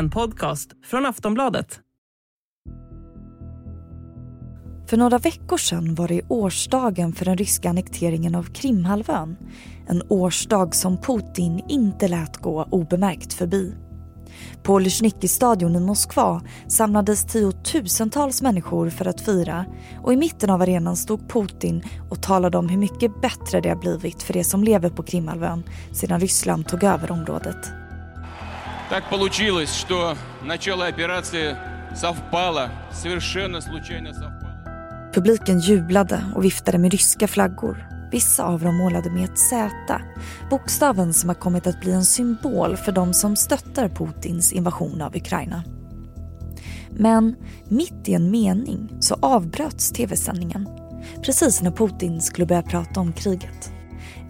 en podcast från Aftonbladet. För några veckor sedan var det årsdagen för den ryska annekteringen av Krimhalvön. En årsdag som Putin inte lät gå obemärkt förbi. På Luzhniki-stadion i Moskva samlades tiotusentals människor för att fira och i mitten av arenan stod Putin och talade om hur mycket bättre det har blivit för de som lever på Krimhalvön sedan Ryssland tog över området. Так получилось, что начало операции совпало, совершенно случайно совпало. Publiken jublade och viftade med ryska flaggor. Vissa av dem målade med ett Z, bokstaven som har kommit att bli en symbol för de som stöttar Putins invasion av Ukraina. Men mitt i en mening så avbröts tv-sändningen precis när Putin skulle börja prata om kriget.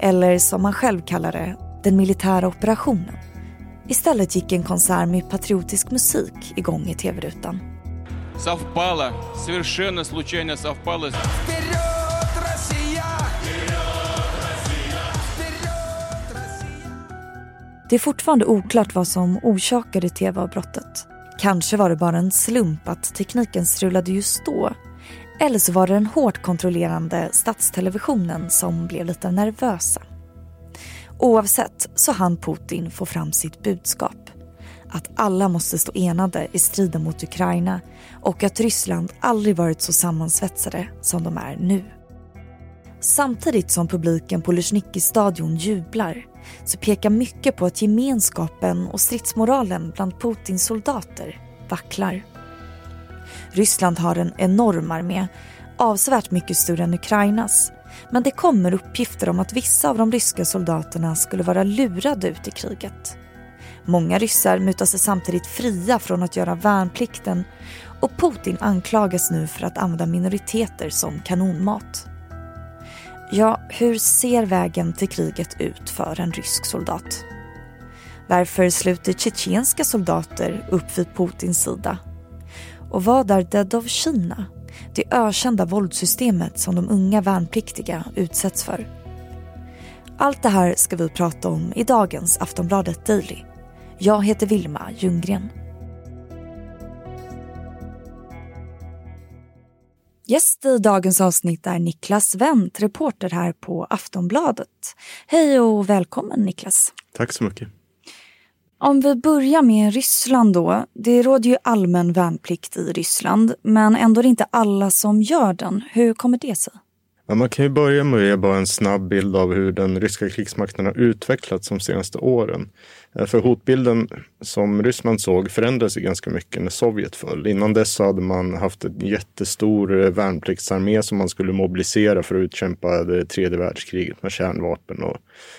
Eller som han själv kallar det, den militära operationen. Istället gick en konsert med patriotisk musik igång i tv-rutan. Совпало, совершенно случайно совпало. Det är fortfarande oklart vad som orsakade tv-avbrottet. Kanske var det bara en slump att tekniken strulade just då. Eller så var det den hårt kontrollerande statstelevisionen som blev lite nervösa. Oavsett så hann Putin få fram sitt budskap. Att alla måste stå enade i striden mot Ukraina och att Ryssland aldrig varit så sammansvetsade som de är nu. Samtidigt som publiken på Luzhniki-stadion jublar så pekar mycket på att gemenskapen och stridsmoralen bland Putins soldater vacklar. Ryssland har en enorm armé, avsevärt mycket större än Ukrainas. Men det kommer uppgifter om att vissa av de ryska soldaterna skulle vara lurade ut i kriget. Många ryssar mutar sig samtidigt fria från att göra värnplikten och Putin anklagas nu för att använda minoriteter som kanonmat. Ja, hur ser vägen till kriget ut för en rysk soldat? Varför sluter tjetjenska soldater upp vid Putins sida? Och vad är Dead of China? Det ökända våldssystemet som de unga värnpliktiga utsätts för. Allt det här ska vi prata om i dagens Aftonbladet Daily. Jag heter Vilma Ljunggren. Gäst i dagens avsnitt är Niklas Wendt, reporter här på Aftonbladet. Hej och välkommen Niklas. Tack så mycket. Om vi börjar med Ryssland då. Det råder ju allmän värnplikt i Ryssland men ändå är det inte alla som gör den. Hur kommer det sig? Ja, man kan ju börja med att ge bara en snabb bild av hur den ryska krigsmakten har utvecklats de senaste åren. Eh, för hotbilden som Ryssland såg förändrades ganska mycket när Sovjet föll. Innan dess hade man haft en jättestor eh, värnpliktsarmé som man skulle mobilisera för att utkämpa det tredje världskriget med kärnvapen och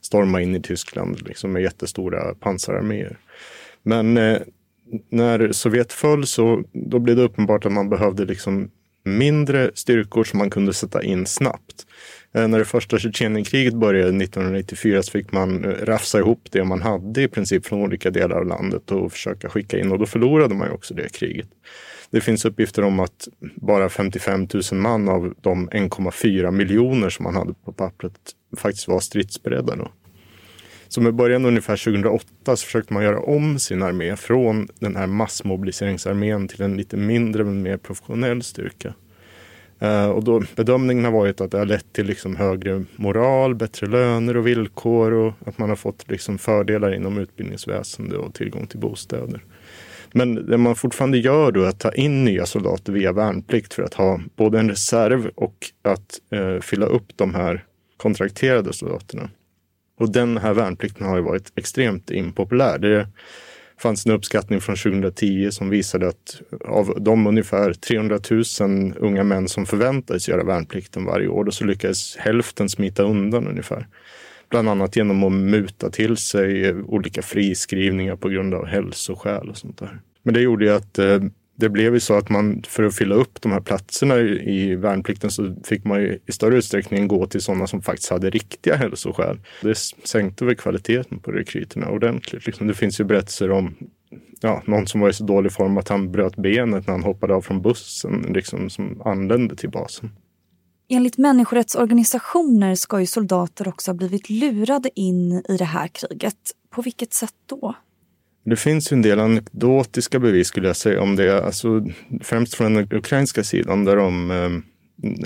storma in i Tyskland liksom med jättestora pansararméer. Men eh, när Sovjet föll så då blev det uppenbart att man behövde liksom mindre styrkor som man kunde sätta in snabbt. Eh, när det första Tjetjenienkriget började 1994 så fick man eh, rafsa ihop det man hade i princip från olika delar av landet och försöka skicka in och då förlorade man ju också det kriget. Det finns uppgifter om att bara 55 000 man av de 1,4 miljoner som man hade på pappret faktiskt var stridsberedda då. Så med början ungefär 2008 så försökte man göra om sin armé från den här massmobiliseringsarmén till en lite mindre men mer professionell styrka. Eh, och då, bedömningen har varit att det har lett till liksom högre moral, bättre löner och villkor och att man har fått liksom fördelar inom utbildningsväsende och tillgång till bostäder. Men det man fortfarande gör då är att ta in nya soldater via värnplikt för att ha både en reserv och att eh, fylla upp de här kontrakterade soldaterna. Och den här värnplikten har ju varit extremt impopulär. Det fanns en uppskattning från 2010 som visade att av de ungefär 300 000 unga män som förväntades göra värnplikten varje år, då så lyckades hälften smita undan ungefär. Bland annat genom att muta till sig olika friskrivningar på grund av hälsoskäl och sånt där. Men det gjorde ju att eh, det blev ju så att man för att fylla upp de här platserna i värnplikten så fick man ju i större utsträckning gå till sådana som faktiskt hade riktiga hälsoskäl. Det sänkte väl kvaliteten på rekryterna ordentligt. Liksom det finns ju berättelser om ja, någon som var i så dålig form att han bröt benet när han hoppade av från bussen liksom, som anlände till basen. Enligt människorättsorganisationer ska ju soldater också ha blivit lurade in i det här kriget. På vilket sätt då? Det finns ju en del anekdotiska bevis skulle jag säga om det. Alltså, främst från den ukrainska sidan där de eh,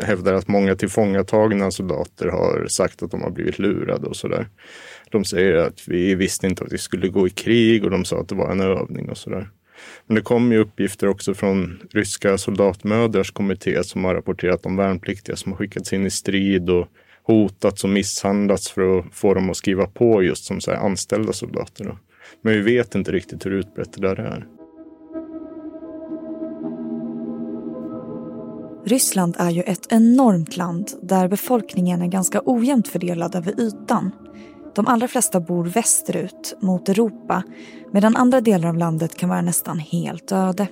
hävdar att många tillfångatagna soldater har sagt att de har blivit lurade och sådär. De säger att vi visste inte att vi skulle gå i krig och de sa att det var en övning och sådär. Men det kommer ju uppgifter också från ryska soldatmödrars kommitté som har rapporterat om värnpliktiga som har skickats in i strid och hotats och misshandlats för att få dem att skriva på just som så anställda soldater. Men vi vet inte riktigt hur utbrett det där är. Ryssland är ju ett enormt land där befolkningen är ganska ojämnt fördelad över ytan. De allra flesta bor västerut, mot Europa medan andra delar av landet kan vara nästan helt öde.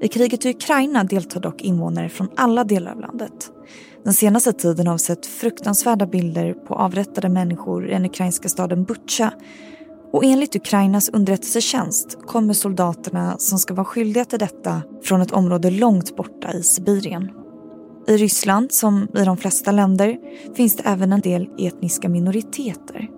I kriget i Ukraina deltar dock invånare från alla delar av landet. Den senaste tiden har vi sett fruktansvärda bilder på avrättade människor i den ukrainska staden Butja och enligt Ukrainas underrättelsetjänst kommer soldaterna som ska vara skyldiga till detta från ett område långt borta i Sibirien. I Ryssland, som i de flesta länder, finns det även en del etniska minoriteter.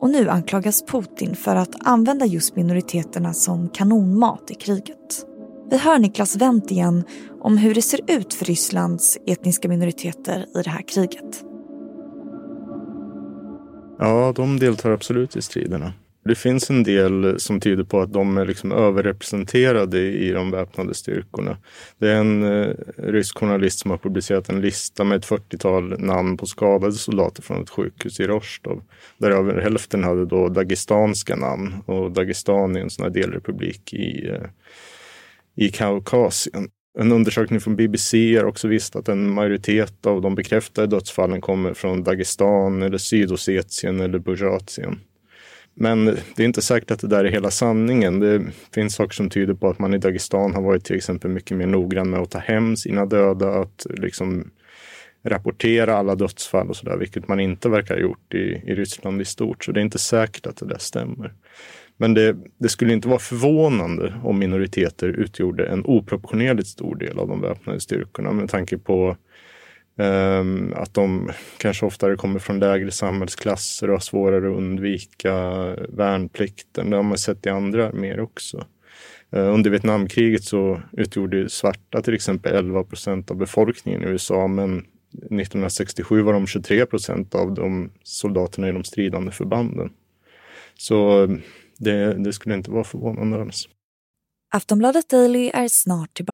Och nu anklagas Putin för att använda just minoriteterna som kanonmat i kriget. Vi hör Niklas Wendt igen om hur det ser ut för Rysslands etniska minoriteter i det här kriget. Ja, de deltar absolut i striderna. Det finns en del som tyder på att de är liksom överrepresenterade i de väpnade styrkorna. Det är en eh, rysk journalist som har publicerat en lista med ett 40-tal namn på skadade soldater från ett sjukhus i Rostov. Där över hälften hade då dagestanska namn och Dagestan är en sån här delrepublik i, eh, i Kaukasien. En undersökning från BBC har också visat att en majoritet av de bekräftade dödsfallen kommer från Dagestan eller Sydossetien eller Burjatien. Men det är inte säkert att det där är hela sanningen. Det finns saker som tyder på att man i Dagestan har varit till exempel mycket mer noggrann med att ta hem sina döda, att liksom rapportera alla dödsfall och sådär, vilket man inte verkar ha gjort i, i Ryssland i stort. Så det är inte säkert att det där stämmer. Men det, det, skulle inte vara förvånande om minoriteter utgjorde en oproportionerligt stor del av de väpnade styrkorna med tanke på Ehm, att de kanske oftare kommer från lägre samhällsklasser och har svårare att undvika värnplikten. Det har man sett i andra arméer också. Ehm, under Vietnamkriget så utgjorde svarta till exempel 11 procent av befolkningen i USA men 1967 var de 23 procent av de soldaterna i de stridande förbanden. Så ehm, det, det skulle inte vara förvånande alls. Aftonbladet Daily är snart tillbaka.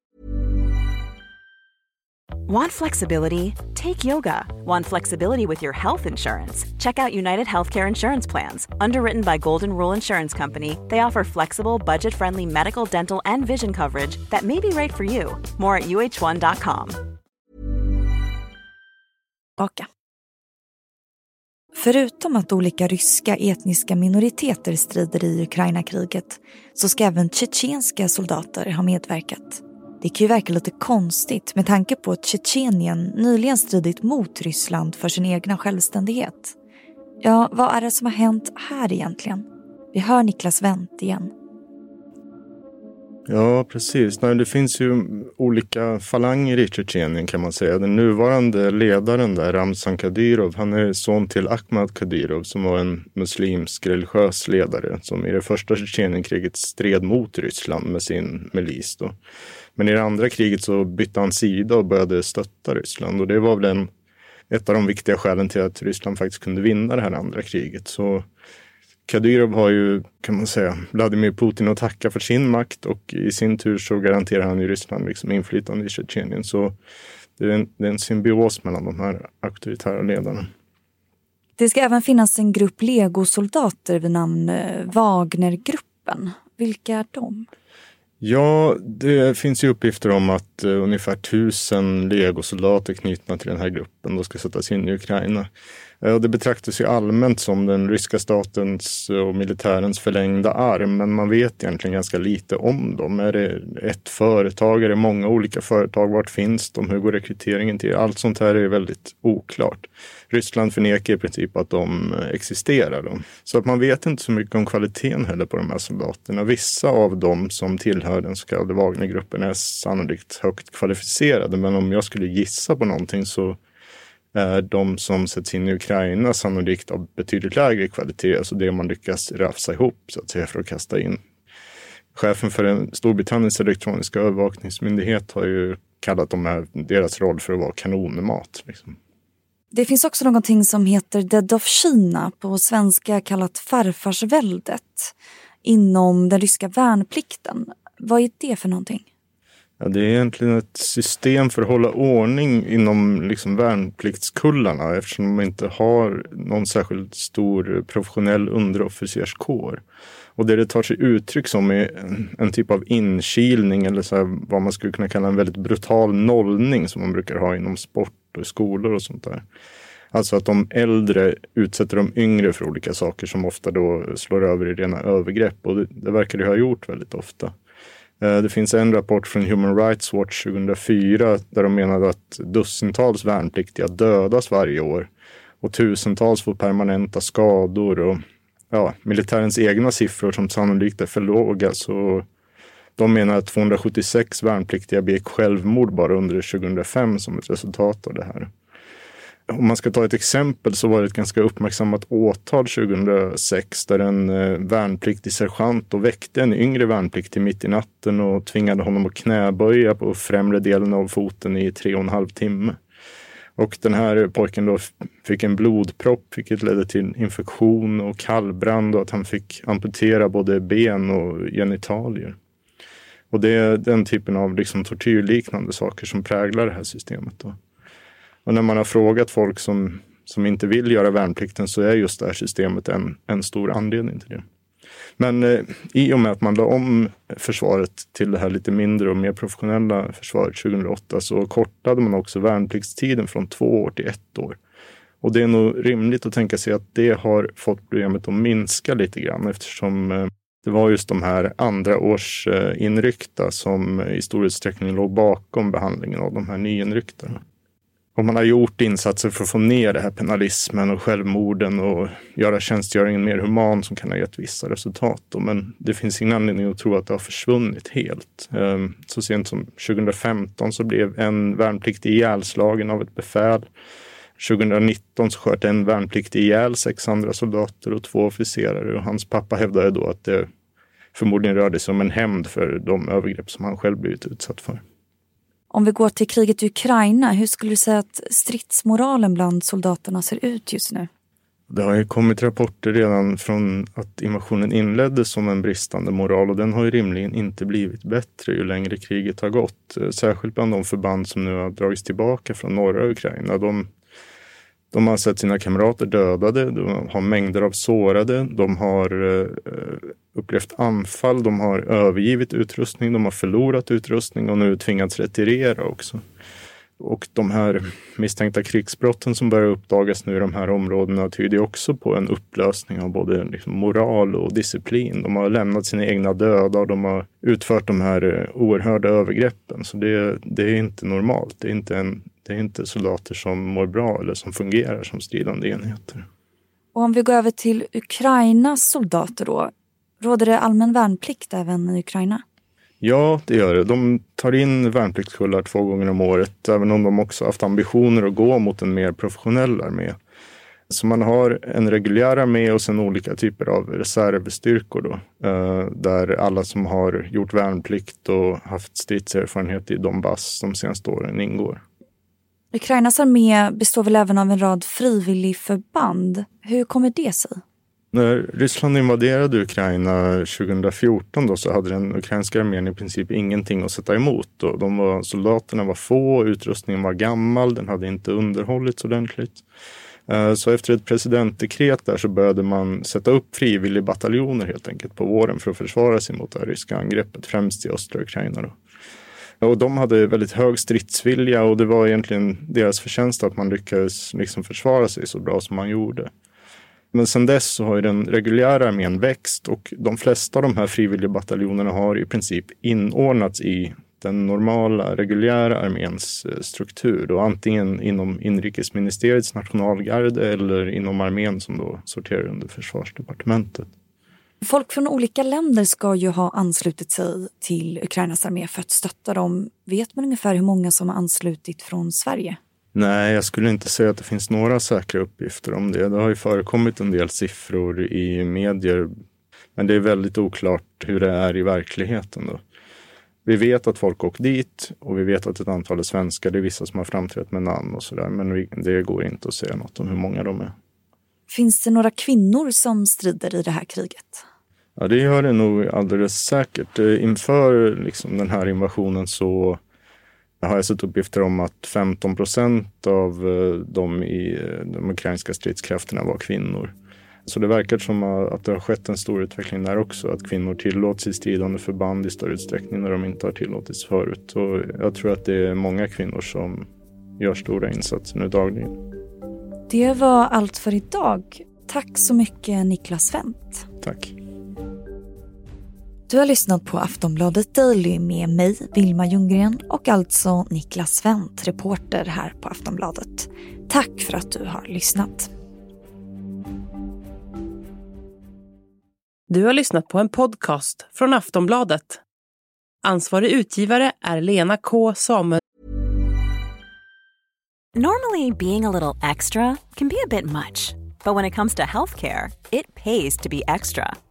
Want flexibility? Take yoga. Want flexibility with your health insurance? Check out United Healthcare Insurance Plans. Underwritten by Golden Rule Insurance Company, they offer flexible, budget friendly medical, dental, and vision coverage that may be right for you. More at uh1.com. Okay. Förutom att olika ryska etniska minoriteter strider i Ukraina-kriget så ska även tjetjenska soldater ha medverkat. Det kan ju verka lite konstigt med tanke på att Tjetjenien nyligen stridit mot Ryssland för sin egna självständighet. Ja, vad är det som har hänt här egentligen? Vi hör Niklas Wendt igen. Ja, precis. Nej, det finns ju olika falanger i Tjetjenien kan man säga. Den nuvarande ledaren där, Ramzan Kadyrov, han är son till Ahmad Kadyrov som var en muslimsk religiös ledare som i det första Tjetjenienkriget stred mot Ryssland med sin milis. Då. Men i det andra kriget så bytte han sida och började stötta Ryssland och det var väl en, ett av de viktiga skälen till att Ryssland faktiskt kunde vinna det här andra kriget. Så Kadyrov har ju, kan man säga, Vladimir Putin att tacka för sin makt och i sin tur så garanterar han ju Ryssland liksom inflytande i Tjetjenien. Så det är, en, det är en symbios mellan de här auktoritära ledarna. Det ska även finnas en grupp legosoldater vid namn eh, Wagnergruppen. Vilka är de? Ja, det finns ju uppgifter om att uh, ungefär tusen legosoldater knutna till den här gruppen då ska sättas in i Ukraina. Uh, det betraktas ju allmänt som den ryska statens och militärens förlängda arm, men man vet egentligen ganska lite om dem. Är det ett företag? Är det många olika företag? Vart finns de? Hur går rekryteringen till? Allt sånt här är väldigt oklart. Ryssland förnekar i princip att de existerar. Då. Så att man vet inte så mycket om kvaliteten heller på de här soldaterna. Vissa av dem som tillhör den så kallade Wagnergruppen är sannolikt högt kvalificerade. Men om jag skulle gissa på någonting så är de som sätts in i Ukraina sannolikt av betydligt lägre kvalitet. Alltså det man lyckas rafsa ihop så att säga för att kasta in chefen för Storbritanniens elektroniska övervakningsmyndighet har ju kallat de här, deras roll för att vara kanonmat. Liksom. Det finns också någonting som heter Dead of China, på svenska kallat farfarsväldet, inom den ryska värnplikten. Vad är det för någonting? Ja, det är egentligen ett system för att hålla ordning inom liksom värnpliktskullarna eftersom de inte har någon särskilt stor professionell underofficerskår. Och det det tar sig uttryck som är en, en typ av inkilning eller så här, vad man skulle kunna kalla en väldigt brutal nollning som man brukar ha inom sport och i skolor och sånt där. Alltså att de äldre utsätter de yngre för olika saker som ofta då slår över i rena övergrepp och det, det verkar det ha gjort väldigt ofta. Eh, det finns en rapport från Human Rights Watch 2004 där de menade att dussintals värnpliktiga dödas varje år och tusentals får permanenta skador och ja, militärens egna siffror som sannolikt är för låga. Så de menar att 276 värnpliktiga begick självmord bara under 2005 som ett resultat av det här. Om man ska ta ett exempel så var det ett ganska uppmärksammat åtal 2006 där en eh, värnpliktig sergeant och väckte en yngre värnpliktig mitt i natten och tvingade honom att knäböja på främre delen av foten i tre och en halv timme. Och den här pojken då fick en blodpropp vilket ledde till infektion och kallbrand och att han fick amputera både ben och genitalier. Och det är den typen av liksom tortyrliknande saker som präglar det här systemet. Då. Och när man har frågat folk som, som inte vill göra värnplikten så är just det här systemet en, en stor anledning till det. Men eh, i och med att man la om försvaret till det här lite mindre och mer professionella försvaret 2008 så kortade man också värnpliktstiden från två år till ett år. Och det är nog rimligt att tänka sig att det har fått problemet att minska lite grann eftersom eh, det var just de här andra års eh, inryckta som i stor utsträckning låg bakom behandlingen av de här nyinryckta. Och man har gjort insatser för att få ner det här penalismen och självmorden och göra tjänstgöringen mer human som kan ha gett vissa resultat. Men det finns ingen anledning att tro att det har försvunnit helt. Ehm, så sent som 2015 så blev en värnpliktig ihjälslagen av ett befäl. 2019 så sköt en värnpliktig ihjäl sex andra soldater och två officerare och hans pappa hävdade då att det förmodligen rörde sig om en hämnd för de övergrepp som han själv blivit utsatt för. Om vi går till kriget i Ukraina, hur skulle du säga att stridsmoralen bland soldaterna ser ut just nu? Det har ju kommit rapporter redan från att invasionen inleddes som en bristande moral och den har ju rimligen inte blivit bättre ju längre kriget har gått. Särskilt bland de förband som nu har dragits tillbaka från norra Ukraina. De de har sett sina kamrater dödade, de har mängder av sårade, de har eh, eh, upplevt anfall, de har övergivit utrustning, de har förlorat utrustning och nu tvingats retirera också. Och de här misstänkta krigsbrotten som börjar uppdagas nu i de här områdena tyder också på en upplösning av både liksom moral och disciplin. De har lämnat sina egna döda och de har utfört de här eh, oerhörda övergreppen. Så det, det är inte normalt. Det är inte en det är inte soldater som mår bra eller som fungerar som stridande enheter. Och om vi går över till Ukrainas soldater då. Råder det allmän värnplikt även i Ukraina? Ja, det gör det. De tar in värnpliktskullar två gånger om året, även om de också haft ambitioner att gå mot en mer professionell armé. Så man har en reguljär armé och sen olika typer av reservstyrkor då, eh, där alla som har gjort värnplikt och haft stridserfarenhet i Donbass de senaste åren ingår. Ukrainas armé består väl även av en rad frivilligförband. Hur kommer det sig? När Ryssland invaderade Ukraina 2014 då, så hade den ukrainska armén i princip ingenting att sätta emot. Då. de var, soldaterna var få, utrustningen var gammal, den hade inte underhållits ordentligt. Eh, så efter ett presidentdekret där så började man sätta upp frivilligbataljoner helt enkelt på våren för att försvara sig mot det ryska angreppet, främst i östra Ukraina. Då. Och de hade väldigt hög stridsvilja och det var egentligen deras förtjänst att man lyckades liksom försvara sig så bra som man gjorde. Men sen dess så har ju den reguljära armén växt och de flesta av de här frivilligbataljonerna har i princip inordnats i den normala reguljära arméns eh, struktur. Och antingen inom inrikesministeriets nationalgarde eller inom armén som då sorterar under försvarsdepartementet. Folk från olika länder ska ju ha anslutit sig till Ukrainas armé för att stötta dem. Vet man ungefär hur många som har anslutit från Sverige? Nej, jag skulle inte säga att det finns några säkra uppgifter om det. Det har ju förekommit en del siffror i medier Men det är väldigt oklart hur det är i verkligheten. Då. Vi vet att folk åkt dit och vi vet att ett antal är svenskar. Det är vissa som har framträtt med namn och sådär. Men det går inte att säga något om hur många de är. Finns det några kvinnor som strider i det här kriget? Ja, det gör det nog alldeles säkert. Eh, inför liksom, den här invasionen så har jag sett uppgifter om att 15 procent av eh, de i eh, de ukrainska stridskrafterna var kvinnor. Så det verkar som att det har skett en stor utveckling där också. Att kvinnor tillåts i stridande förband i större utsträckning när de inte har tillåtits förut. Och jag tror att det är många kvinnor som gör stora insatser nu dagligen. Det var allt för idag. Tack så mycket Niklas Wendt. Tack. Du har lyssnat på Aftonbladet Daily med mig, Vilma Ljunggren och alltså Niklas Wendt, reporter här på Aftonbladet. Tack för att du har lyssnat. Du har lyssnat på en podcast från Aftonbladet. Ansvarig utgivare är Lena K Samuel. Normally, being a little extra can be a bit much, but when it comes to healthcare, it pays to be extra.